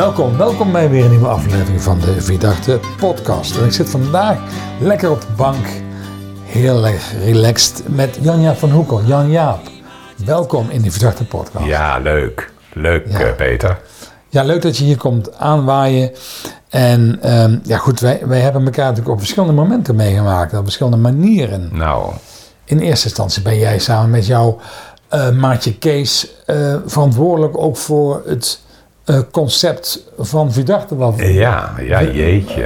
Welkom, welkom bij weer een nieuwe aflevering van de Vierdachte podcast. En ik zit vandaag lekker op de bank, heel erg relaxed, met Jan-Jaap van Hoekel. Jan-Jaap, welkom in de Vierdachte podcast. Ja, leuk. Leuk, Ja. eh, Peter. Ja, leuk dat je hier komt aanwaaien. En ehm, ja goed, wij, wij hebben elkaar natuurlijk op verschillende momenten meegemaakt, op verschillende manieren. Nou, In eerste instantie ben jij samen met jouw eh, maatje Kees eh, verantwoordelijk ook voor het concept van Vidarte, wat ja, ja, jeetje.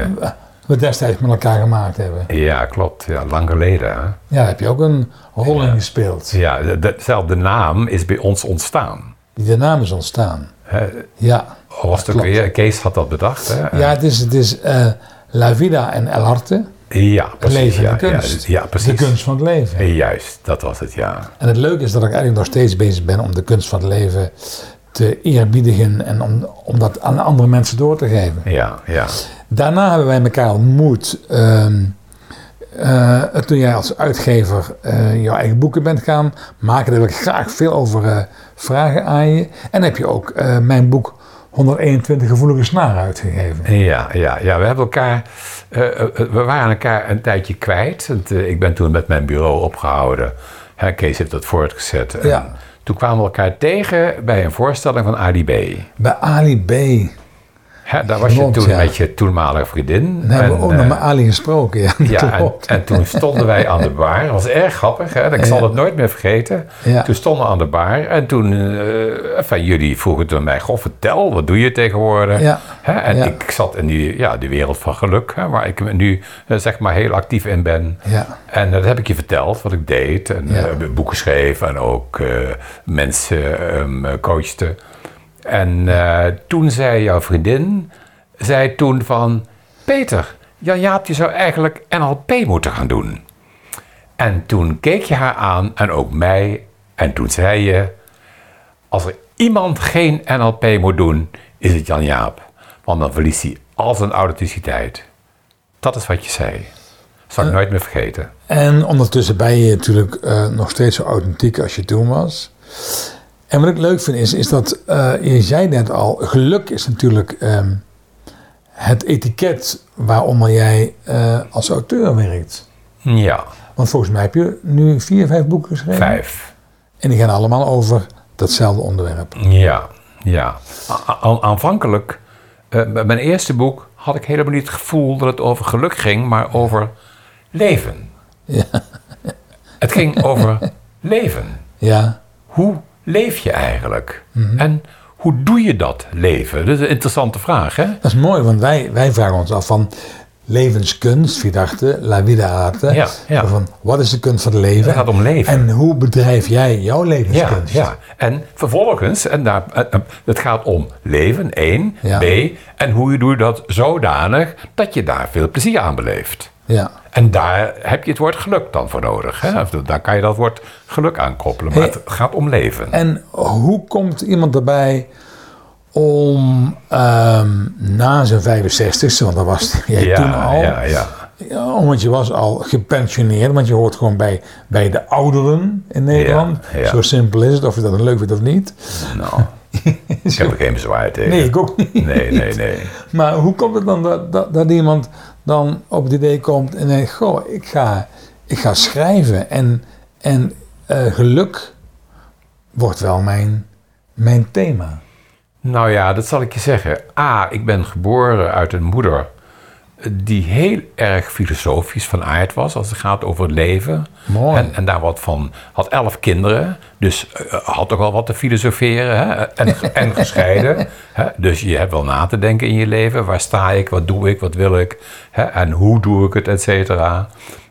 we destijds met elkaar gemaakt hebben. Ja, klopt. Ja, lang geleden. Hè? Ja, daar heb je ook een rol in gespeeld. Ja, de- dezelfde naam is bij ons ontstaan. Die de naam is ontstaan. Ja, was het weer? Kees had dat bedacht, hè? ja het is, het is eh, La Vida en El Arte, ja precies. leven en de ja, kunst. Ja, ja, precies. De kunst van het leven. Eh, Juist, dat was het, ja. En het leuke is dat ik eigenlijk nog steeds bezig ben om de kunst van het leven te eerbiedigen en om, om dat aan andere mensen door te geven. Ja, ja. Daarna hebben wij elkaar ontmoet. ehm, eh, toen jij als uitgever eh, jouw eigen boeken bent gaan maken. Daar wil ik graag veel over eh, vragen aan je. En heb je ook mijn boek 121 gevoelige snaren uitgegeven. Ja, ja, ja, we hebben elkaar, we waren elkaar een tijdje kwijt. Want, ik ben toen met mijn bureau opgehouden. Hè, Kees heeft dat voortgezet. En Ja. Toen kwamen we elkaar tegen bij een voorstelling van Ali B. Bij Ali B. Hè, daar was je toen ja. met je toenmalige vriendin. Dan hebben we ook nog eh, met Ali gesproken. Ja, ja, en, toen stonden wij aan de bar. Dat was erg grappig, hè? ik zal het nooit meer vergeten. Toen stonden we aan de bar en toen, van jullie vroegen toen mij, goh, vertel, wat doe je tegenwoordig? Ja. Hè? En ik zat in die, ja, die wereld van geluk, hè, waar ik nu eh, zeg maar heel actief in ben. Ja. En dat heb ik je verteld, wat ik deed. En boeken schreef en ook mensen ehm, coachte. En eh, toen zei jouw vriendin, zei toen van... Peter, Jan Jaap, je zou eigenlijk NLP moeten gaan doen. En toen keek je haar aan en ook mij. En toen zei je... Als er iemand geen NLP moet doen, is het Jan Jaap. Want dan verliest hij al zijn authenticiteit. Dat is wat je zei. Zal ik nooit meer vergeten. En ondertussen ben je natuurlijk eh, nog steeds zo authentiek als je toen was. En wat ik leuk vind is, is dat, eh, je zei net al, geluk is natuurlijk ehm, het etiket waaronder jij eh, als auteur werkt. Ja, Want volgens mij heb je nu vier, vijf boeken geschreven. vijf. En die gaan allemaal over datzelfde onderwerp. Ja, ja. A- aanvankelijk, eh, bij mijn eerste boek, had ik helemaal niet het gevoel dat het over geluk ging, maar over leven. Ja. Het ging over leven. Ja, Hoe leef je eigenlijk? Mhm. En hoe doe je dat leven? Dat is een interessante vraag, hè? dat is mooi, want wij, wij vragen ons af van levenskunst, Vidarte, La Vida Arte. Ja, ja. Van, wat is de kunst van het leven? Het gaat om leven. En hoe bedrijf jij jouw Ja, levenskunst? ja. En vervolgens, en daar, eh, eh, het gaat om leven, één. Ja. B, en hoe doe je dat zodanig dat je daar veel plezier aan beleeft. Ja. En daar heb je het woord geluk dan voor nodig. Hè? Of Daar kan je dat woord geluk aan koppelen. Maar Hey. het gaat om leven. En hoe komt iemand erbij om ehm, na zijn 65ste, want dat was jij ja, toen al, ja, ja. Ja, want je was al gepensioneerd, want je hoort gewoon bij, bij de ouderen in Nederland. Ja. Zo simpel is het, of je dat leuk vindt of niet. Nou, ik heb er geen bezwaar tegen. Nee, ik ook niet. Nee, nee, nee. Maar hoe komt het dan dat, dat, dat iemand dan op het idee komt en denkt, goh, ik ga, ik ga schrijven en, en eh, geluk wordt wel mijn, mijn thema. Nou ja, dat zal ik je zeggen. A, ik ben geboren uit een moeder die heel erg filosofisch van aard was als het gaat over het leven. Mooi. En, en daar wat van, had elf kinderen, dus eh, had toch wel wat te filosoferen hè? En, en gescheiden. Hè? Dus je hebt wel na te denken in je leven. Waar sta ik, wat doe ik, wat wil ik hè? en hoe doe ik het, et cetera.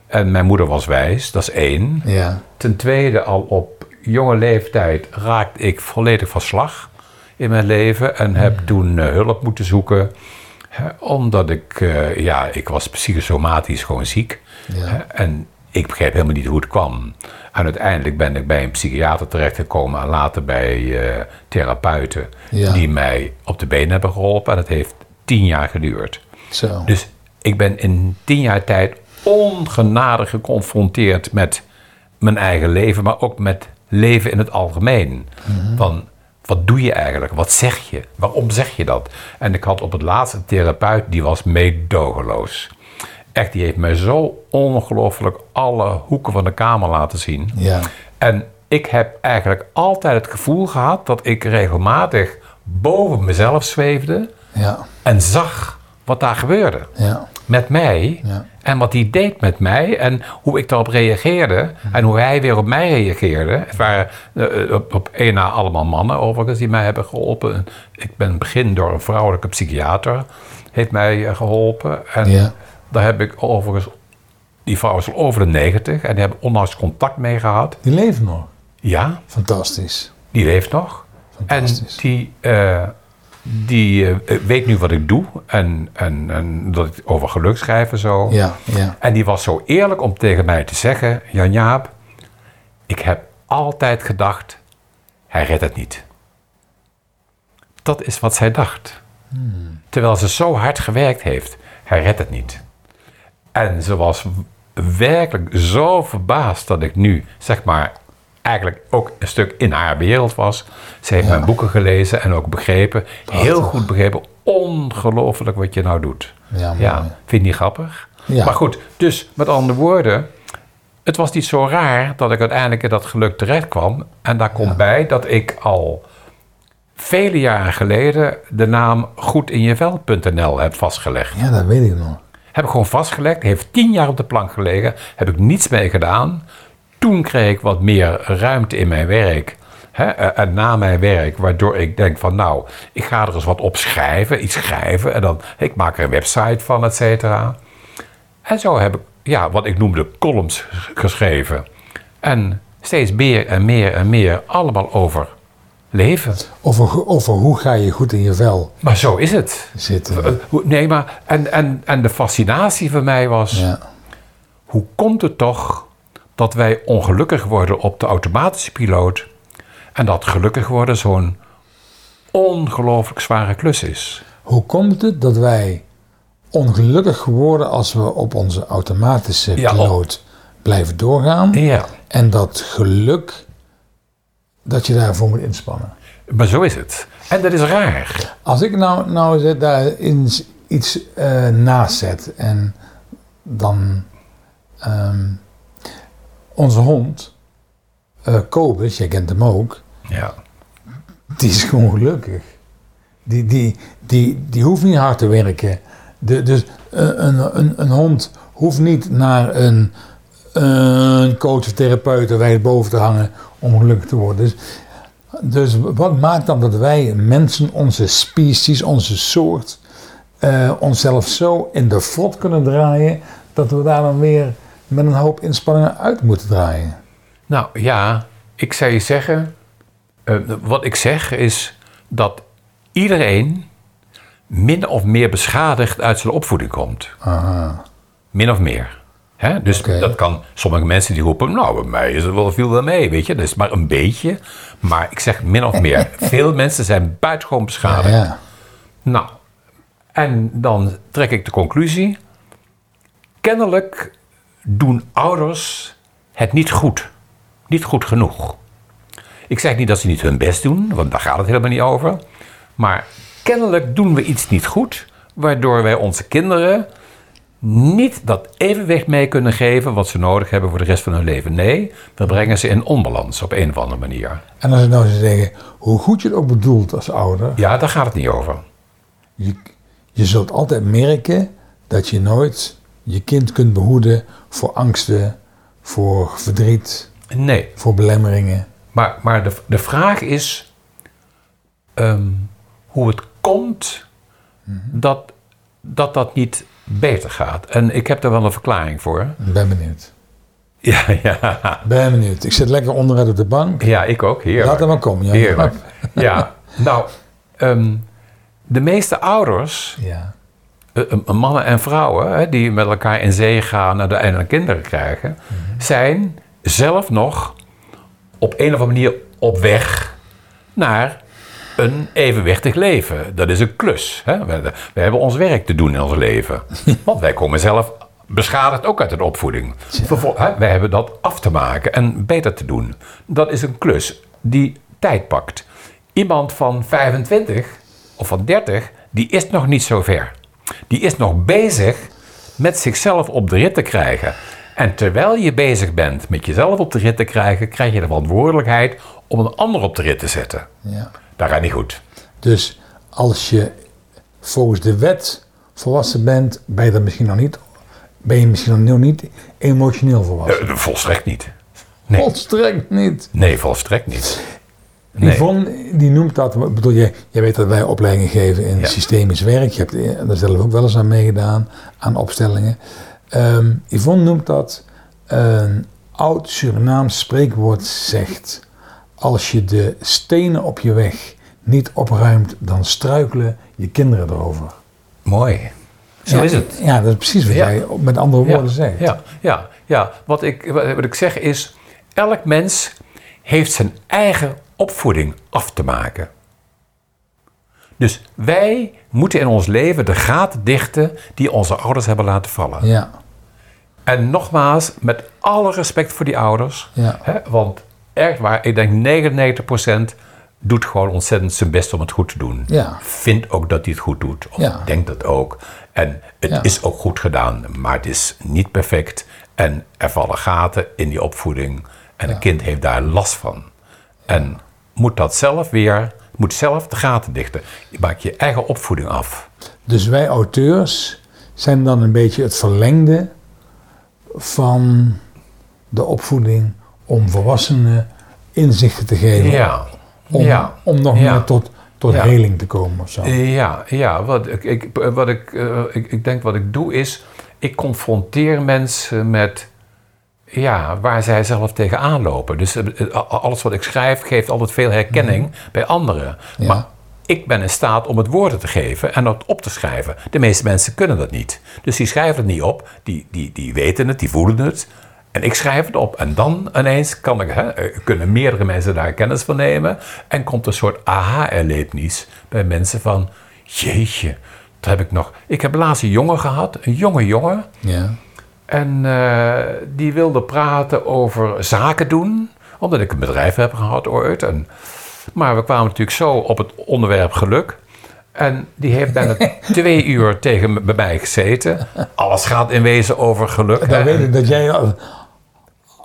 En mijn moeder was wijs, dat is één. Ja, Ten tweede, al op jonge leeftijd raakte ik volledig van slag in mijn leven en heb toen eh, hulp moeten zoeken. Omdat ik, eh, ja, ik was psychosomatisch gewoon ziek. Ja. En ik begreep helemaal niet hoe het kwam. En uiteindelijk ben ik bij een psychiater terechtgekomen en later bij eh, therapeuten Ja. die mij op de been hebben geholpen. En het heeft tien jaar geduurd. zo. Dus ik ben in tien jaar tijd ongenadig geconfronteerd met mijn eigen leven, maar ook met leven in het algemeen. Van Wat doe je eigenlijk? Wat zeg je? Waarom zeg je dat? En ik had op het laatste een therapeut, die was meedogenloos. Echt, die heeft mij zo ongelooflijk alle hoeken van de kamer laten zien. Ja. En ik heb eigenlijk altijd het gevoel gehad dat ik regelmatig boven mezelf zweefde Ja. en zag wat daar gebeurde Ja. met mij Ja. En wat hij deed met mij en hoe ik daarop reageerde en hoe hij weer op mij reageerde. Het waren eh, op, op één na allemaal mannen overigens die mij hebben geholpen. Ik ben begin door een vrouwelijke psychiater heeft mij eh, geholpen en Ja. daar heb ik overigens, die vrouw is al over de 90 en die heb ik onlangs contact mee gehad. Die leven nog. Ja, Fantastisch. die leeft nog. En die, eh, die eh, weet nu wat ik doe. En, en, en dat ik over geluk schrijf en zo. Ja, ja. En die was zo eerlijk om tegen mij te zeggen: Jan Jaap, ik heb altijd gedacht, hij redt het niet. Dat is wat zij dacht. Terwijl ze zo hard gewerkt heeft, hij redt het niet. En ze was werkelijk zo verbaasd dat ik nu, zeg maar, eigenlijk ook een stuk in haar wereld was. Ze heeft Ja. mijn boeken gelezen en ook begrepen, heel goed begrepen, ongelooflijk wat je nou doet. Ja. Ja, vind je niet grappig? Ja. Maar goed, dus met andere woorden, het was niet zo raar dat ik uiteindelijk in dat geluk terecht kwam. En daar komt bij dat ik al vele jaren geleden de naam goedinjevel.nl heb vastgelegd. Ja, dat weet ik nog. Heb ik gewoon vastgelegd, heeft tien jaar op de plank gelegen, heb ik niets mee gedaan. Toen kreeg ik wat meer ruimte in mijn werk. Hè, eh, en na mijn werk, waardoor ik denk van nou, ik ga er eens wat op schrijven, iets schrijven. En dan, ik maak er een website van, et cetera. En zo heb ik, ja, wat ik noemde columns geschreven. En steeds meer en meer en meer allemaal over leven. Over, over hoe ga je goed in je vel Maar zo is het. zitten. Eh, hoe- Nee, maar en, en, en de fascinatie voor mij was... Ja. hoe komt het toch dat wij ongelukkig worden op de automatische piloot... en dat gelukkig worden zo'n ongelooflijk zware klus is? Hoe komt het dat wij ongelukkig worden als we op onze automatische Ja, piloot blijven doorgaan? Ja, En dat geluk, dat je daarvoor moet inspannen. maar zo is het. En dat is raar. Als ik nou, nou zet daar eens iets eh naast zet en dan ehm, onze hond, eh Kobus, jij kent hem ook, Ja, die is gewoon gelukkig. Die, die, die, die hoeft niet hard te werken. De, dus een, een, een, een hond hoeft niet naar een, een coach of therapeut er wijd boven te hangen om gelukkig te worden. Dus, dus wat maakt dan dat wij mensen, onze species, onze soort, eh, onszelf zo in de frot kunnen draaien dat we daar dan weer met een hoop inspanningen uit moeten draaien? nou ja, ik zou je zeggen... eh, wat ik zeg is dat iedereen min of meer beschadigd uit zijn opvoeding komt. Aha. Min of meer. Hè? Dus dat kan sommige mensen die roepen, nou, bij mij is het wel, viel wel mee, weet je. Dat is maar een beetje. Maar ik zeg min of meer. Veel mensen zijn buitengewoon Ja, beschadigd. ja. Nou, en dan trek ik de conclusie. Kennelijk doen ouders het niet goed. Niet goed genoeg. Ik zeg niet dat ze niet hun best doen, want daar gaat het helemaal niet over. Maar kennelijk doen we iets niet goed, waardoor wij onze kinderen niet dat evenwicht mee kunnen geven wat ze nodig hebben voor de rest van hun leven. Nee, we brengen ze in onbalans op een of andere manier. En als ik nou zou zeggen, hoe goed je het ook bedoelt als ouder, Ja, daar gaat het niet over. je, je zult altijd merken dat je nooit je kind kunt behoeden voor angsten, voor verdriet, Nee, voor belemmeringen. Maar, maar de, de vraag is ehm, hoe het komt dat, dat dat niet beter gaat. En ik heb daar wel een verklaring voor. Ik ben benieuwd. Ja, ja, Ben benieuwd. Ik zit lekker onderuit op de bank. ja ik ook. Heerlijk. Laat hem maar komen. Heerlijk. Ja, nou, ehm, de meeste ouders, Ja. Eh, eh, mannen en vrouwen, hè, die met elkaar in zee gaan en uiteindelijk kinderen krijgen, zijn zelf nog op een of andere manier op weg naar een evenwichtig leven. Dat is een klus. Hè? We, we hebben ons werk te doen in ons leven. Want wij komen zelf beschadigd ook uit een opvoeding. Hè, wij hebben dat af te maken en beter te doen. Dat is een klus die tijd pakt. Iemand van 25 of van 30, die is nog niet zo ver. Die is nog bezig met zichzelf op de rit te krijgen. En terwijl je bezig bent met jezelf op de rit te krijgen, krijg je de verantwoordelijkheid om een ander op de rit te zetten. Ja. Dat gaat niet goed. Dus als je volgens de wet volwassen bent, ben je er misschien nog niet, ben je misschien nog niet emotioneel volwassen. Eh, volstrekt niet. Nee. Volstrekt niet. Nee, volstrekt niet. Nee. Yvonne die noemt dat, bedoel, jij, jij weet dat wij opleidingen geven in Ja. systemisch werk. Je hebt eh, daar zelf ook wel eens aan meegedaan, aan opstellingen. Ehm Yvonne noemt dat een oud Surinaams spreekwoord zegt. Als je de stenen op je weg niet opruimt, dan struikelen je kinderen erover. Mooi. Zo Ja, is het. Ja, dat is precies wat Ja. jij met andere woorden zegt. Ja, ja, ja. Wat, ik, wat ik zeg is, elk mens heeft zijn eigen opvoeding af te maken. Dus wij moeten in ons leven de gaten dichten die onze ouders hebben laten vallen. Ja, En nogmaals, met alle respect voor die ouders. Ja. Hè, want echt waar, ik denk 99% doet gewoon ontzettend zijn best om het goed te doen. Ja. Vindt ook dat hij het goed doet. Of Ja. denkt dat ook. En het Ja. is ook goed gedaan, maar het is niet perfect. En er vallen gaten in die opvoeding. En een kind heeft daar last van. En moet dat zelf weer, moet zelf de gaten dichten. Je maakt je eigen opvoeding af. Dus wij auteurs zijn dan een beetje het verlengde van de opvoeding om volwassenen inzichten te geven. Ja. Om, ja. om nog Ja. meer tot, tot Ja. heling te komen of zo. Ja, ja wat, ik, ik, wat ik, eh, ik, ik denk wat ik doe is, ik confronteer mensen met ja, waar zij zelf tegenaan lopen. Dus eh, eh, alles wat ik schrijf geeft altijd veel herkenning bij anderen. Ja. Maar ik ben in staat om het woorden te geven en dat op te schrijven. De meeste mensen kunnen dat niet. Dus die schrijven het niet op, die, die, die weten het, die voelen het. En ik schrijf het op. En dan ineens kan ik, hè, eh, kunnen meerdere mensen daar kennis van nemen. En komt een soort aha-erlevenis bij mensen van... Jeetje, dat heb ik nog... Ik heb laatst een jongen gehad, een jonge jongen. Ja. En eh, die wilde praten over zaken doen. Omdat ik een bedrijf heb gehad ooit. En, maar we kwamen natuurlijk zo op het onderwerp geluk. En die heeft bijna twee uur tegen me, bij mij gezeten. Alles gaat in wezen over geluk. Dan weet ik dat jij al-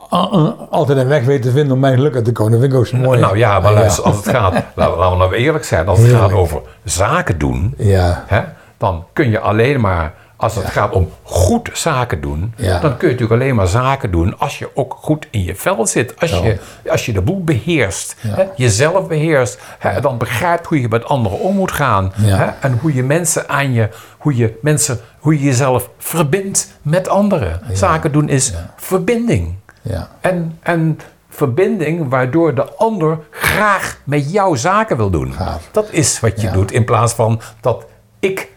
al- altijd een weg weet te vinden om mij gelukkig te komen. Dat vind ik ook zo mooi. Nou ja, maar Ja. als het gaat, laten laten we nou eerlijk zijn, als het Heerlijk. gaat over zaken doen, Ja, hè, dan kun je alleen maar, als het gaat om goed zaken doen, Ja. dan kun je natuurlijk alleen maar zaken doen als je ook goed in je vel zit. Als, je, als je de boel beheerst, hè, jezelf beheerst, hè, dan begrijpt hoe je met anderen om moet gaan. Hè, en hoe je mensen aan je, hoe je mensen, hoe je jezelf verbindt met anderen. Zaken doen is verbinding. ja, En, en verbinding waardoor de ander graag met jou zaken wil doen. Gaaf. Dat is wat je doet in plaats van dat ik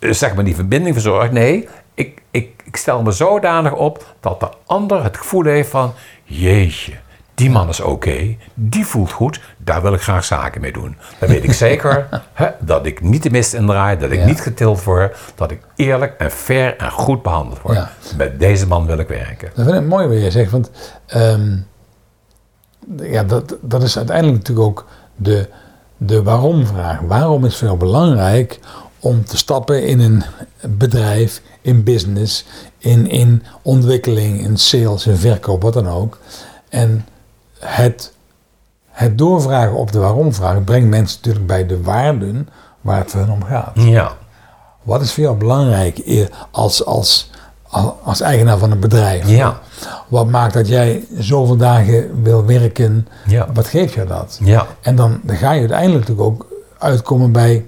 zeg maar die verbinding verzorg. Nee, ik, ik, ik stel me zodanig op dat de ander het gevoel heeft van jeetje. Die man is oké, die voelt goed, daar wil ik graag zaken mee doen. Dan weet ik zeker hè, dat ik niet de mist indraai, dat ik Ja. niet getild word, dat ik eerlijk en fair en goed behandeld word. Ja. Met deze man wil ik werken. dat vind ik mooi wat je zegt. Want ehm, ja, dat, dat is uiteindelijk natuurlijk ook de, de waarom-vraag. Waarom is het veel belangrijk om te stappen in een bedrijf, in business, in, in ontwikkeling, in sales, in verkoop, wat dan ook. En het, het doorvragen op de waarom-vraag brengt mensen natuurlijk bij de waarden waar het voor hen om gaat. Ja. Wat is voor jou belangrijk als, als, als eigenaar van een bedrijf? Ja. Wat maakt dat jij zoveel dagen wil werken? Ja. Wat geeft jou dat? Ja. En dan, dan ga je uiteindelijk natuurlijk ook uitkomen bij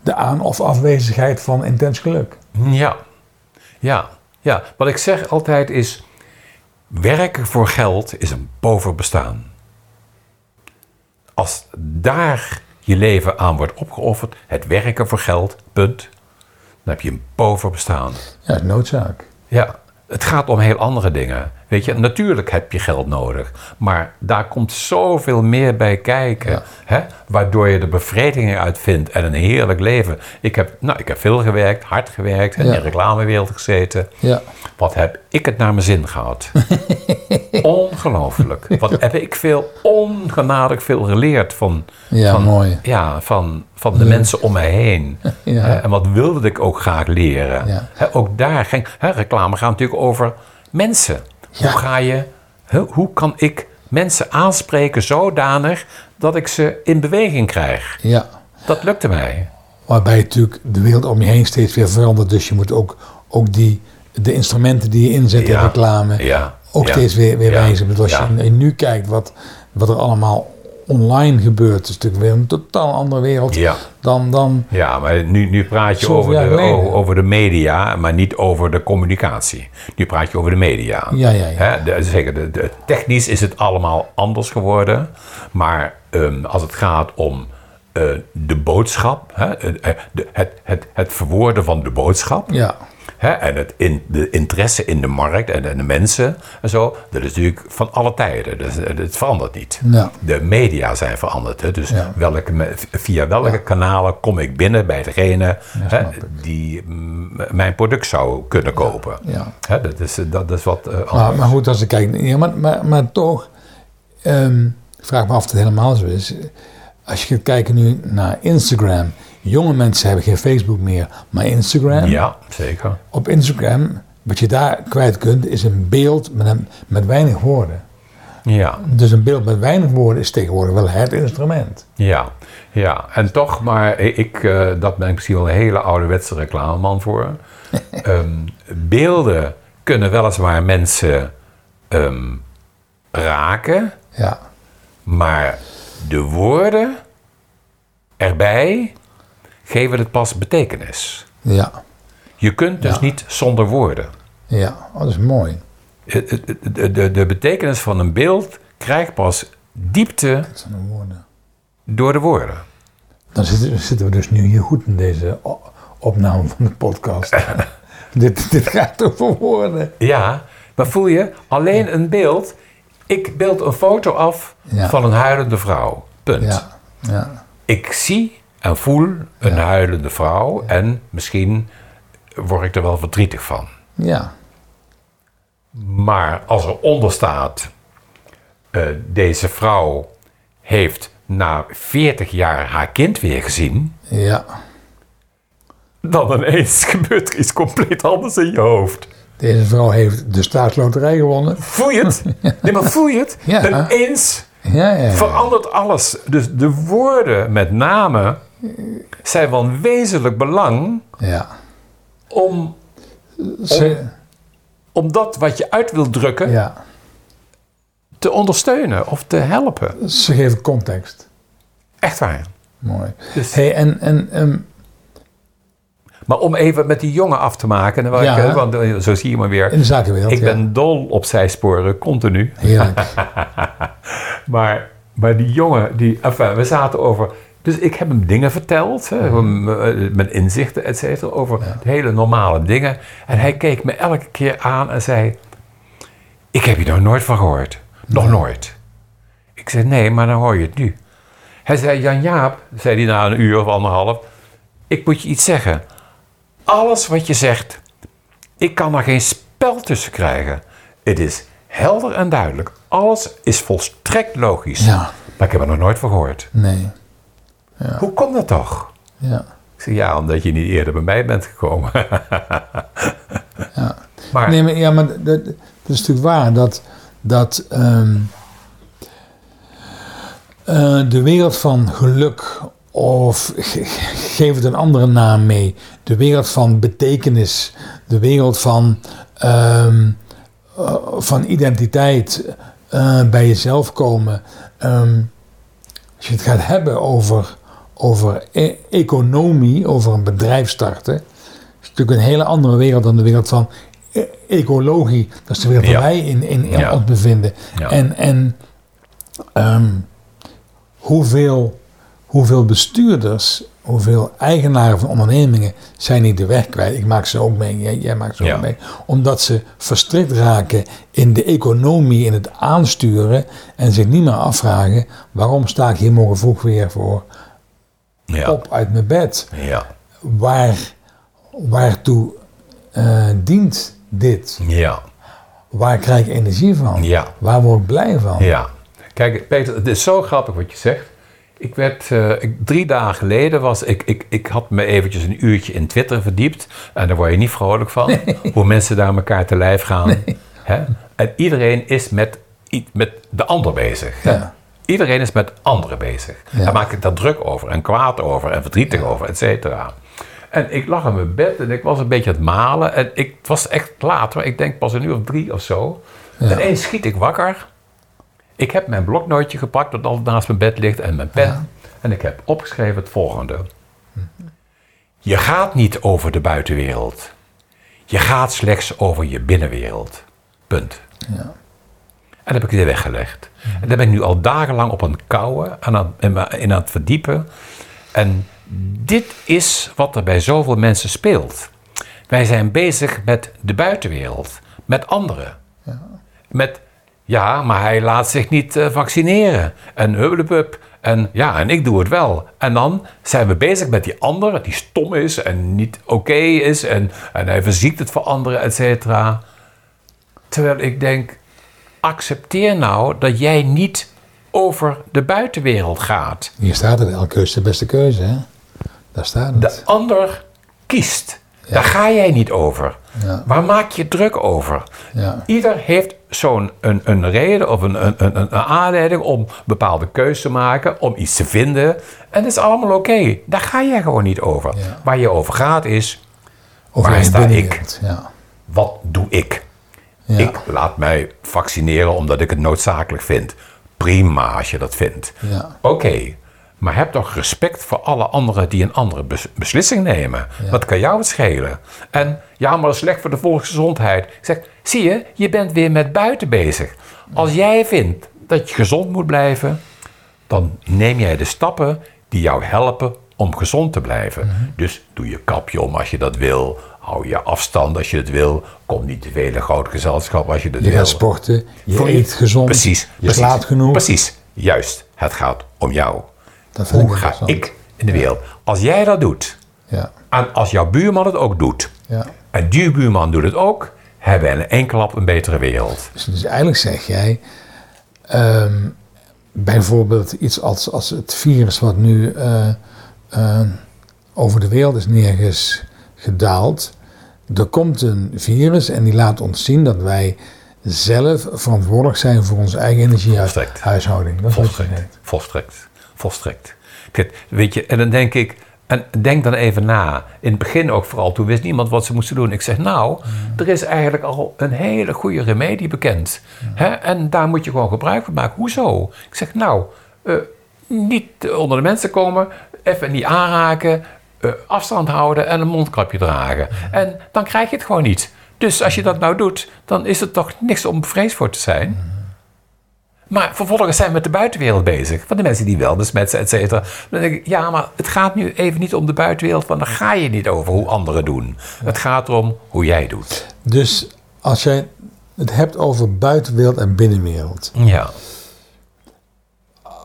de aan- of afwezigheid van intens geluk. Ja. Ja. Ja. Wat ik zeg altijd is: werken voor geld is een pover bestaan. Als daar je leven aan wordt opgeofferd, het werken voor geld, punt, dan heb je een pover bestaan. Ja, noodzaak. Ja, het gaat om heel andere dingen. Weet je, natuurlijk heb je geld nodig. Maar daar komt zoveel meer bij kijken. Ja. Hè? Waardoor je de bevrediging uit vindt en een heerlijk leven. Ik heb, nou, ik heb veel gewerkt, hard gewerkt. En Ja. in de reclamewereld gezeten. Ja. Wat heb ik het naar mijn zin gehad? Ongelooflijk. Wat heb ik veel, ongenadig veel geleerd van, Ja, van, mooi. Ja, van, van de mensen om mij heen. Ja. En wat wilde ik ook graag leren? Ook daar ging, hè, reclame gaat natuurlijk over mensen. Ja. Hoe ga je, hoe kan ik mensen aanspreken zodanig dat ik ze in beweging krijg? Ja. Dat lukte mij. Waarbij natuurlijk de wereld om je heen steeds weer verandert. Dus je moet ook, ook die, de instrumenten die je inzet in reclame ook steeds weer, weer wijzigen. Dus als je nu kijkt wat, wat er allemaal online gebeurt, is het natuurlijk weer een totaal andere wereld Ja. dan, dan Ja, maar nu, nu praat je over de, geleden. o- over de media, maar niet over de communicatie. Nu praat je over de media. Ja, ja, ja. Hè, de, zeker, de, de- technisch is het allemaal anders geworden. Maar ehm, als het gaat om eh, de boodschap, hè, eh, de, het, het, het verwoorden van de boodschap. ja, Hè, en het in, de interesse in de markt en, en de mensen en zo, dat is natuurlijk van alle tijden. Dus eh, het verandert niet. Ja. De media zijn veranderd. Hè, dus Ja. welke, via welke kanalen kom ik binnen bij degene hè, die mm, mijn product zou kunnen kopen. ja. Hè, dat, is, dat is wat eh, Maar, goed, als ik kijk, ja, maar, maar, maar toch, ik vraag me af of het helemaal zo is. Als je gaat kijken nu naar Instagram, jonge mensen hebben geen Facebook meer, maar Instagram. ja, zeker. Op Instagram, wat je daar kwijt kunt, is een beeld met, een, met weinig woorden. Ja, Dus een beeld met weinig woorden is tegenwoordig wel het instrument. ja, ja. En toch, maar ik, eh, dat ben ik misschien wel een hele ouderwetse reclameman voor. Ehm, beelden kunnen weliswaar mensen ehm, raken, Ja, maar de woorden erbij geven het pas betekenis. ja, Je kunt dus Ja. niet zonder woorden. ja. Oh, dat is mooi. De, de, de betekenis van een beeld krijgt pas diepte door de woorden. Dan zitten, we dus nu hier goed in deze opname van de podcast. dit, dit gaat over woorden. Ja, maar voel je, alleen een beeld. Ik beeld een foto af Ja. van een huilende vrouw. Punt. Ja, ja, Ik zie en voel een huilende vrouw en misschien word ik er wel verdrietig van. ja, Maar als er onder staat, eh, deze vrouw heeft na 40 jaar haar kind weer gezien, ja. dan ineens gebeurt er iets compleet anders in je hoofd. Deze vrouw heeft de staatsloterij gewonnen. Voel je het? Nee, maar voel je het? Ja. Ineens Ja, ja, ja. verandert alles. Dus de woorden met name zijn van wezenlijk belang ja. om, Ze- om dat wat je uit wilt drukken ja. te ondersteunen of te helpen. Ze geven context. Echt waar. Mooi. Dus- Hey, en, en ehm, Maar om even met die jongen af te maken, dan wil Ja. ik, eh, want eh, zo zie je maar weer. in de zakenwereld. Ik ben dol op zijsporen, continu. Heerlijk. Maar, maar die jongen, die, enfin, we zaten over. Dus ik heb hem dingen verteld, hè, hem, eh, mijn inzichten, et cetera, over hele normale dingen. En hij keek me elke keer aan en zei: Ik heb je nog nooit van gehoord. Nog nooit. Ik zei: Nee, maar dan hoor je het nu. Hij zei: Jan Jaap, zei hij na een uur of anderhalf: Ik moet je iets zeggen. Alles wat je zegt, ik kan er geen spel tussen krijgen. Het is helder en duidelijk. Alles is volstrekt logisch. Ja. Maar ik heb er nog nooit van gehoord. Nee. Hoe komt dat toch? Ja. Ik zeg, ja, omdat je niet eerder bij mij bent gekomen. Ja. Maar Nee, maar, ja, maar dat, dat is natuurlijk waar dat, dat ehm, eh, de wereld van geluk, of ge- geef het een andere naam mee, de wereld van betekenis, de wereld van, ehm, eh, van identiteit, eh, bij jezelf komen. ehm, als je het gaat hebben over, over e- economie, over een bedrijf starten, is het natuurlijk een hele andere wereld dan de wereld van e- ecologie. Dat is de wereld Ja. waar wij in, in, in Ja. ons bevinden. Ja. En, en ehm, hoeveel, hoeveel bestuurders hoeveel eigenaren van ondernemingen zijn niet de weg kwijt. Ik maak ze ook mee, jij, jij maakt ze ook mee. Omdat ze verstrikt raken in de economie, in het aansturen. En zich niet meer afvragen, waarom sta ik hier morgen vroeg weer voor Ja. op uit mijn bed? Ja. Waar, waartoe eh, dient dit? Ja. Waar krijg ik energie van? Ja. Waar word ik blij van? Ja. Kijk, Peter, het is zo grappig wat je zegt. Ik werd, eh, ik, drie dagen geleden was, ik, ik, ik had me eventjes een uurtje in Twitter verdiept. En daar word je niet vrolijk van. Hoe mensen daar elkaar te lijf gaan. Hè? En iedereen is met, met de ander bezig. Ja. Iedereen is met anderen bezig. Ja. Daar maak ik daar druk over en kwaad over en verdrietig over, et cetera. En ik lag in mijn bed en ik was een beetje aan het malen. En ik, het was echt laat hoor. Ik denk pas een uur of drie of zo. En ineens schiet ik wakker. Ik heb mijn bloknootje gepakt dat altijd naast mijn bed ligt en mijn pen. En ik heb opgeschreven het volgende. Je gaat niet over de buitenwereld. Je gaat slechts over je binnenwereld. Punt. Ja. En dat heb ik weer weggelegd. En daar ben ik nu al dagenlang op aan het kouwen, aan het, in aan het verdiepen. En dit is wat er bij zoveel mensen speelt. Wij zijn bezig met de buitenwereld, met anderen. Met, ja, maar hij laat zich niet eh, vaccineren. En hubbelepup. En ja, en ik doe het wel. En dan zijn we bezig met die ander, die stom is en niet oké is. En, en hij verziekt het voor anderen, et cetera. Terwijl ik denk, accepteer nou dat jij niet over de buitenwereld gaat. Hier staat het, elke keuze is de beste keuze. Hè? Daar staat het. De ander kiest. Daar ga jij niet over. Ja. Waar maak je druk over? Ja. Ieder heeft zo'n een, een reden of een, een, een, een aanleiding om bepaalde keuzes te maken, om iets te vinden. En dat is allemaal oké. Daar ga jij gewoon niet over. Waar je over gaat is, Over waar sta Ja. wat doe ik? Ja. Ik laat mij vaccineren omdat ik het noodzakelijk vind. Prima als je dat vindt. Ja. Oké, maar heb toch respect voor alle anderen die een andere bes- beslissing nemen. Wat kan jou het schelen? En ja, maar dat is slecht voor de volksgezondheid. Ik zeg, zie je, je bent weer met buiten bezig. Als jij vindt dat je gezond moet blijven, dan neem jij de stappen die jou helpen om gezond te blijven. Mhm. Dus doe je kapje om als je dat wil. Hou je afstand als je het wil. Kom niet te veel in groot gezelschap als je dat Je wil. gaat sporten, je Voor eet gezond, Precies. je precies, slaapt genoeg. Precies. Juist. Het gaat om jou. Dat vind Hoe ik ga ik in de wereld? Als jij dat doet, Ja. en als jouw buurman het ook doet, Ja. en die buurman doet het ook, hebben we in één klap een betere wereld. Dus, dus eigenlijk zeg jij, ehm, bijvoorbeeld iets als, als het virus wat nu eh, eh, over de wereld is neergedaald. Er komt een virus en die laat ons zien dat wij zelf verantwoordelijk zijn voor onze eigen energiehuishouding. Dat Volstrekt. Volstrekt. Volstrekt. Kijk, weet je, en dan denk ik, en denk dan even na. In het begin ook vooral, toen wist niemand wat ze moesten doen. Ik zeg, nou, er is eigenlijk al een hele goede remedie bekend. Hè? En daar moet je gewoon gebruik van maken. Hoezo? Ik zeg, nou, eh, niet onder de mensen komen, even niet aanraken, eh, afstand houden en een mondkapje dragen. En dan krijg je het gewoon niet. Dus als je dat nou doet, dan is er toch niks om bevreesd voor te zijn. Maar vervolgens zijn we met de buitenwereld bezig. Van de mensen die wel besmet zijn, et cetera. Dan denk ik, ja, maar het gaat nu even niet om de buitenwereld. Want dan ga je niet over hoe anderen doen. Het gaat erom hoe jij doet. Dus als jij het hebt over buitenwereld en binnenwereld. Ja.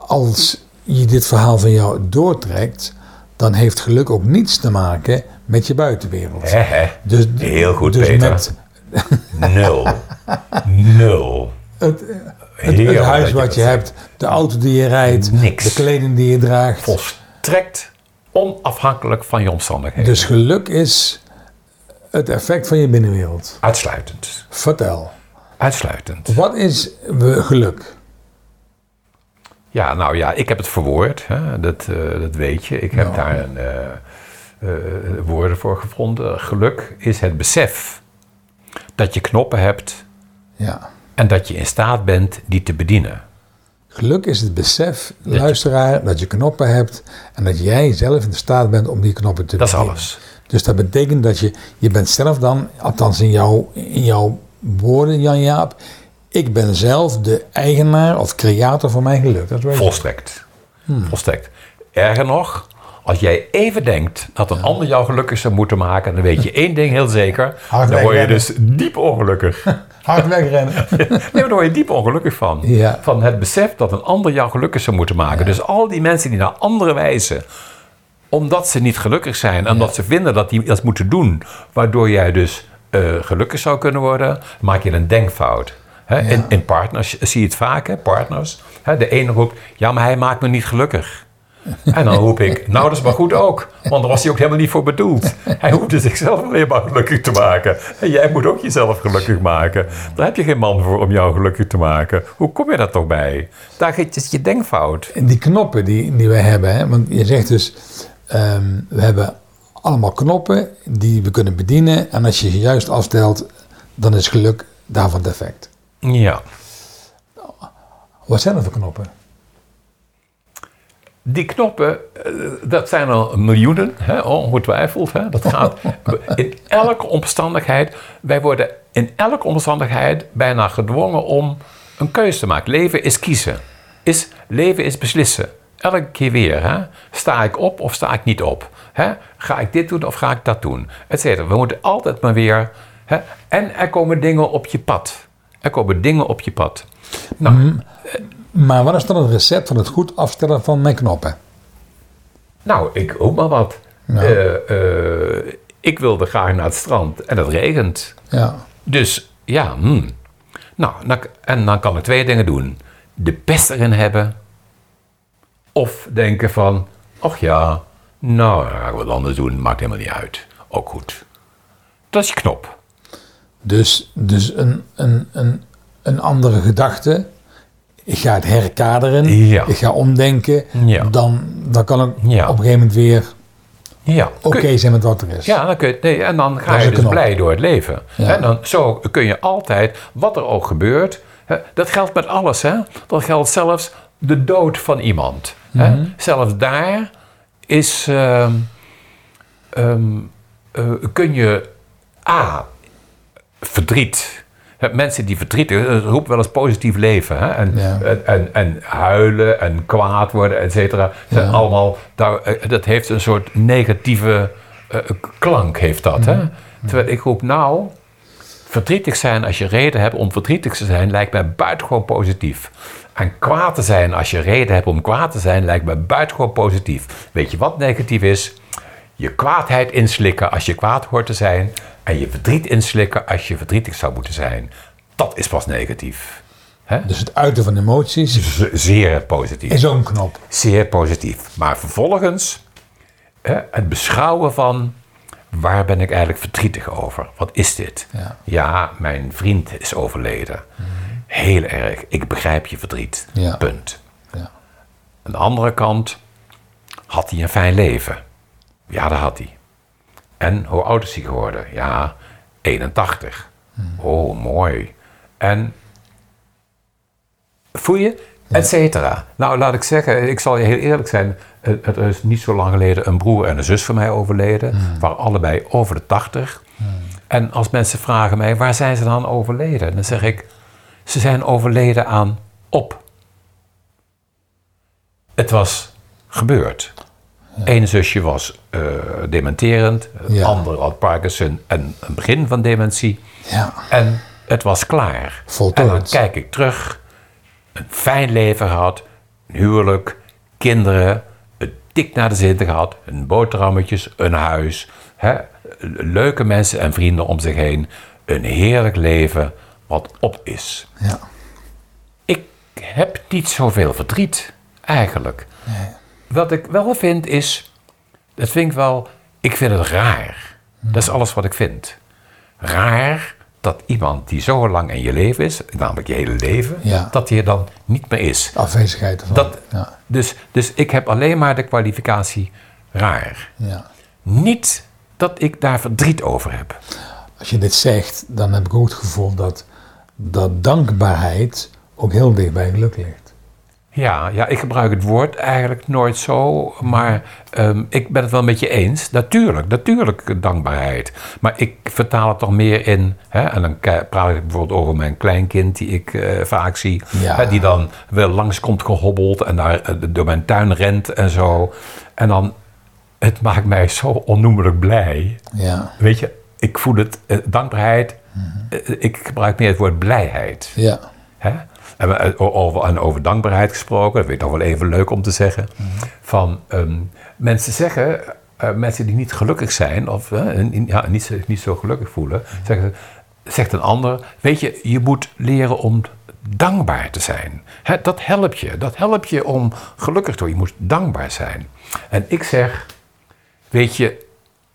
Als je dit verhaal van jou doortrekt, dan heeft geluk ook niets te maken met je buitenwereld. Hè. Dus, Heel goed, dus Peter. Met Nul. Nul. het, het, Heerlijk het huis je wat je hebt, de auto die je rijdt, Niks. de kleding die je draagt. Volstrekt onafhankelijk van je omstandigheden. Dus geluk is het effect van je binnenwereld. Uitsluitend. Vertel, Uitsluitend. wat is geluk? Ja, nou ja, ik heb het verwoord. Hè? Dat, eh, dat weet je. Ik heb daar een, eh, eh, woorden voor gevonden. Geluk is het besef dat je knoppen hebt Ja. en dat je in staat bent die te bedienen. Geluk is het besef, luisteraar, dat je knoppen hebt en dat jij zelf in staat bent om die knoppen te Dat is bedienen. alles. Dus dat betekent dat je, je bent zelf dan, althans in, jouw in jouw woorden, Jan-Jaap, ik ben zelf de eigenaar of creator van mijn geluk. Dat weet. Volstrekt. Volstrekt. Erger nog, Als jij even denkt dat een ander jou gelukkig zou moeten maken, dan weet je één ding heel zeker. Hard dan word je dus diep ongelukkig. Hard wegrennen. nee, maar daar word je diep ongelukkig van. Ja. Van het besef dat een ander jou gelukkig zou moeten maken. Dus al die mensen die naar andere wijzen, omdat ze niet gelukkig zijn, en omdat ze vinden dat die dat moeten doen, waardoor jij dus eh, gelukkig zou kunnen worden, maak je een denkfout. In, in partners zie je het vaak, hè? partners. Hè? De ene roept, ja, maar hij maakt me niet gelukkig. En dan roep ik, nou dat is maar goed ook. Want daar was hij ook helemaal niet voor bedoeld. Hij hoefde zichzelf alleen maar gelukkig te maken. En jij moet ook jezelf gelukkig maken. Daar heb je geen man voor om jou gelukkig te maken. Hoe kom je daar toch bij? Daar is je denkfout. En die knoppen die, die we hebben, hè, want je zegt dus, ehm, we hebben allemaal knoppen die we kunnen bedienen. En als je ze juist afstelt, dan is geluk daarvan het effect. Ja. Wat zijn er voor knoppen? Die knoppen, eh, dat zijn er miljoenen, hè, ongetwijfeld. Hè. Dat gaat in elke omstandigheid. Wij worden in elke omstandigheid bijna gedwongen om een keuze te maken. Leven is kiezen. Is, leven is beslissen. Elke keer weer. Hè. Sta ik op of sta ik niet op? Hè. Ga ik dit doen of ga ik dat doen? Etcetera. We moeten altijd maar weer. Hè. En er komen dingen op je pad. Er komen dingen op je pad. Nou, Maar wat is dan het recept van het goed afstellen van mijn knoppen? Nou, ik ook maar wat. Ja. Eh, eh, ik wilde graag naar het strand en het regent. Ja, Dus ja, hmm. nou, dan, en dan kan ik twee dingen doen. De pest erin hebben. Of denken van, ach ja, nou, dan ga ik wat anders doen. Maakt helemaal niet uit. Ook goed. Dat is je knop. Dus, dus een, een, een, een andere gedachte. Ik ga het herkaderen. Ja. Ik ga omdenken. Ja. Dan, dan kan ik Ja. op een gegeven moment weer Ja. oké zijn met wat er is. Ja, dan kun je, nee, en dan ga je dus knop. blij door het leven. En dan, zo kun je altijd, wat er ook gebeurt, hè, dat geldt met alles. Hè? Dat geldt zelfs de dood van iemand. Mhm. Hè? Zelfs daar is, ehm, ehm, eh, kun je A, verdriet. Mensen die verdrietig, dat roept wel eens positief leven. Hè? En, Ja. en, en, en huilen en kwaad worden, et cetera. Zijn Ja. allemaal, eh, dat heeft een soort negatieve eh, klank, heeft dat. Hè? Terwijl ik roep nou, verdrietig zijn als je reden hebt om verdrietig te zijn, lijkt mij buitengewoon positief. En kwaad te zijn als je reden hebt om kwaad te zijn, lijkt mij buitengewoon positief. Weet je wat negatief is? Je kwaadheid inslikken als je kwaad hoort te zijn. En je verdriet inslikken als je verdrietig zou moeten zijn. Dat is pas negatief. Dus het uiten van emoties Z- Zeer positief. is ook een knop. Zeer positief. Maar vervolgens het beschouwen van waar ben ik eigenlijk verdrietig over? Wat is dit? Ja. mijn vriend is overleden. Heel erg. Ik begrijp je verdriet. Ja. Punt. Ja. Aan de andere kant had hij een fijn leven. Ja, dat had hij. En hoe oud is hij geworden? Ja, 81. Oh, mooi. En voel je? Et cetera. Nou, laat ik zeggen, ik zal je heel eerlijk zijn. Het het is niet zo lang geleden een broer en een zus van mij overleden. waren allebei over de 80. En als mensen vragen mij, waar zijn ze dan overleden? Dan zeg ik, ze zijn overleden aan op. Het was gebeurd. Eén zusje was eh, dementerend, het Ja. andere had Parkinson en een begin van dementie. Ja. En het was klaar. Voltooid. En dan kijk ik terug, een fijn leven gehad, een huwelijk, kinderen, een dik naar de zin gehad, een boterhammetjes, een huis, hè, leuke mensen en vrienden om zich heen. Een heerlijk leven wat op is. Ja. Ik heb niet zoveel verdriet, eigenlijk. Wat ik wel vind is, dat vind ik wel, ik vind het raar. Dat is alles wat ik vind. Raar dat iemand die zo lang in je leven is, namelijk je hele leven, Ja. dat die er dan niet meer is. Afwezigheid ervan. Dat, ja. dus, dus ik heb alleen maar de kwalificatie raar. Ja. Niet dat ik daar verdriet over heb. Als je dit zegt, dan heb ik ook het gevoel dat, dat dankbaarheid ook heel dicht bij geluk ligt. Ja, ja, ik gebruik het woord eigenlijk nooit zo, maar ehm, ik ben het wel met je eens. Natuurlijk, natuurlijk dankbaarheid. Maar ik vertaal het toch meer in, hè, en dan praat ik bijvoorbeeld over mijn kleinkind die ik eh, vaak zie, Ja. hè, die dan wel langskomt gehobbeld en daar eh, door mijn tuin rent en zo. En dan het maakt mij zo onnoemelijk blij. Ja, Weet je, ik voel het, eh, dankbaarheid, eh, ik gebruik meer het woord blijheid. ja, Hè? En, we- eh, over, en over dankbaarheid gesproken, dat vind ik nog wel even leuk om te zeggen. Van ehm, mensen zeggen, eh, mensen die niet gelukkig zijn of in- ja, niet, zo- niet zo gelukkig voelen, zeggen, zegt een ander: Weet je, je moet leren om dankbaar te zijn. Dat helpt je. Dat helpt je om gelukkig te worden. Je moet dankbaar zijn. En ik zeg: Weet je,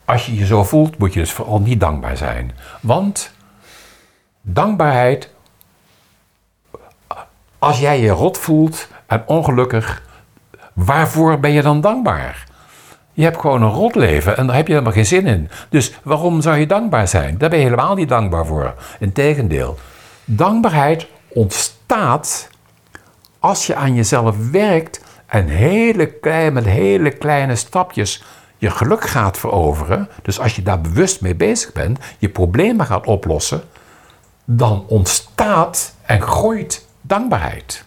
als je je zo voelt, moet je dus vooral niet dankbaar zijn. Want dankbaarheid als jij je rot voelt en ongelukkig, waarvoor ben je dan dankbaar? Je hebt gewoon een rot leven en daar heb je helemaal geen zin in. Dus waarom zou je dankbaar zijn? Daar ben je helemaal niet dankbaar voor. Integendeel, dankbaarheid ontstaat als je aan jezelf werkt en hele klein, met hele kleine stapjes je geluk gaat veroveren. Dus als je daar bewust mee bezig bent, je problemen gaat oplossen, dan ontstaat en groeit dankbaarheid.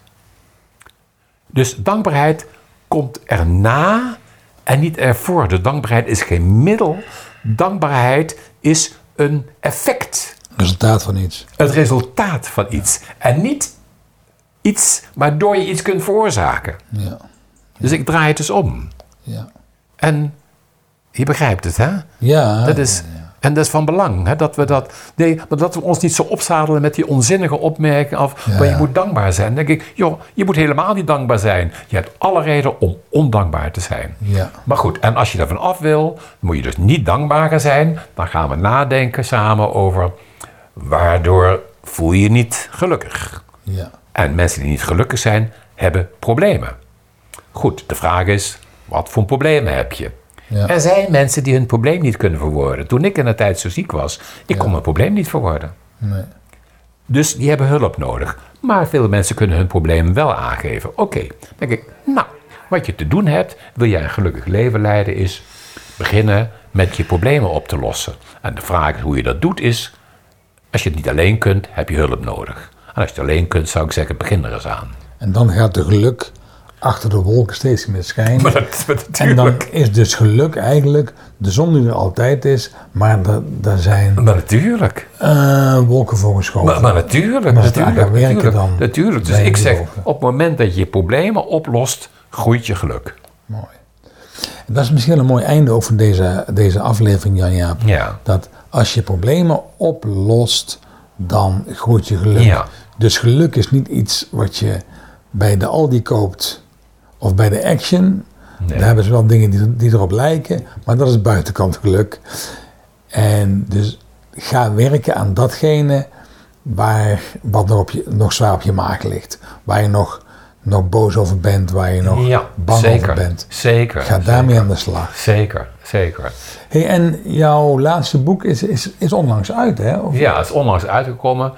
Dus dankbaarheid komt erna en niet ervoor. De dankbaarheid is geen middel. Dankbaarheid is een effect. resultaat van iets. Het resultaat van iets. En niet iets waardoor je iets kunt veroorzaken. Ja, Dus ik draai het dus om. ja. En je begrijpt het, hè? Ja, Dat is, en dat is van belang, hè, dat we dat, nee, maar dat we ons niet zo opzadelen met die onzinnige opmerking of Ja. maar je moet dankbaar zijn. Dan denk ik, joh, je moet helemaal niet dankbaar zijn. Je hebt alle reden om ondankbaar te zijn. ja, Maar goed, en als je ervan af wil, moet je dus niet dankbaar zijn. Dan gaan we nadenken samen over waardoor voel je je niet gelukkig. ja, En mensen die niet gelukkig zijn, hebben problemen. Goed, de vraag is, wat voor problemen heb je? Ja. Er zijn mensen die hun probleem niet kunnen verwoorden. Toen ik in de tijd zo ziek was, ik kon mijn probleem niet verwoorden. nee. Dus die hebben hulp nodig. Maar veel mensen kunnen hun probleem wel aangeven. Oké, denk ik, nou, wat je te doen hebt, wil jij een gelukkig leven leiden, is beginnen met je problemen op te lossen. En de vraag hoe je dat doet is, als je het niet alleen kunt, heb je hulp nodig. En als je het alleen kunt, zou ik zeggen, begin er eens aan. En dan gaat de geluk achter de wolken steeds meer. Maar dat met En dan is dus geluk eigenlijk de zon die er altijd is, maar er, er zijn Maar natuurlijk. eh, wolken voor geschoven. Maar, maar natuurlijk. Maar natuurlijk, werken natuurlijk, dan natuurlijk. Dus ik zeg, op het moment dat je je problemen oplost, groeit je geluk. Mooi. Dat is misschien een mooi einde ook van deze, deze aflevering, Jan-Jaap. Ja. Dat als je problemen oplost, dan groeit je geluk. Ja. Dus geluk is niet iets wat je bij de Aldi koopt of bij de Action. Nee. Daar hebben ze wel dingen die, die erop lijken, maar dat is buitenkant geluk. En dus ga werken aan datgene waar, wat nog, op je, nog zwaar op je maag ligt. Waar je nog, nog boos over bent, waar je nog ja, bang zeker. over bent. Zeker. Ga zeker. daarmee aan de slag. Zeker, zeker. Hey, en jouw laatste boek is, is, is onlangs uit, hè? Of- Ja, het is onlangs uitgekomen.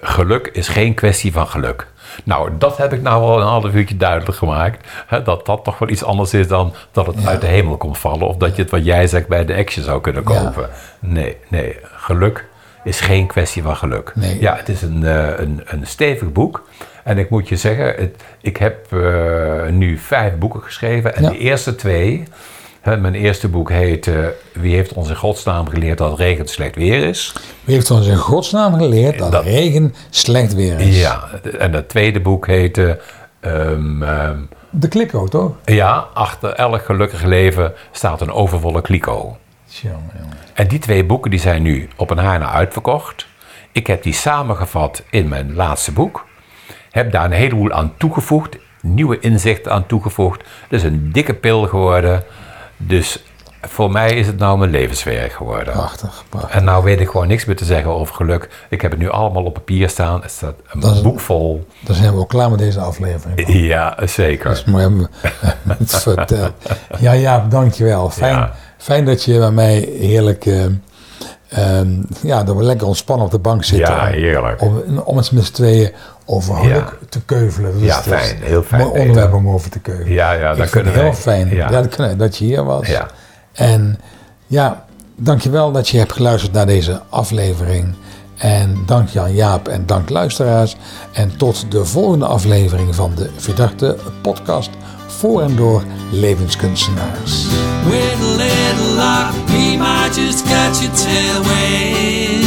Geluk is geen kwestie van geluk. Nou, dat heb ik nou wel een half uurtje duidelijk gemaakt. Hè, dat dat toch wel iets anders is dan dat het uit de hemel komt vallen. Of dat je het wat jij zegt bij de Action zou kunnen Ja. kopen. Nee, nee. Geluk is geen kwestie van geluk. Nee. Ja, het is een, eh, een, een stevig boek. En ik moet je zeggen, het, ik heb eh, nu vijf boeken geschreven. En Ja. de eerste twee... Hè, mijn eerste boek heet eh, Wie heeft ons in godsnaam geleerd dat het regent slecht weer is? Wie heeft ons in godsnaam geleerd dat, Dat- regen slecht weer is? Ja, en het tweede boek heette... ehm, ehm, De kliko, toch? ja, achter elk gelukkig leven staat een overvolle kliko. Tjonge. En die twee boeken die zijn nu op een haar na uitverkocht. Ik heb die samengevat in mijn laatste boek. Heb daar een heleboel aan toegevoegd. Nieuwe inzichten aan toegevoegd. Het is een dikke pil geworden. Dus voor mij is het nou mijn levenswerk geworden. Prachtig, prachtig. En nou weet ik gewoon niks meer te zeggen over geluk. Ik heb het nu allemaal op papier staan. Het staat een Dat boek vol. Dan zijn we ook klaar met deze aflevering. Ja, zeker. Dus mooi hebben we het verteld. Ja, ja, dankjewel. Fijn, Ja. fijn dat je bij mij heerlijk... eh, ehm, ja, dat we lekker ontspannen op de bank zitten. Ja, om- heerlijk. Om, om eens met z'n tweeën over geluk te keuvelen. Dus Ja, fijn. Heel fijn mooi onderwerp om over te keuvelen. Ja, ja, dat kunnen heel fijn Ja. ja. dat, kunnen- dat je hier was. Ja. En ja, dankjewel dat je hebt geluisterd naar deze aflevering. En dank Jan Jaap en dank luisteraars. En tot de volgende aflevering van de Verdachte Podcast voor en door levenskunstenaars. With a little luck, we might just catch a tailwind.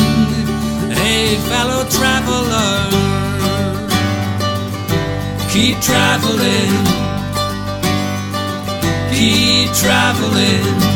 Hey, fellow traveler, keep traveling, keep traveling.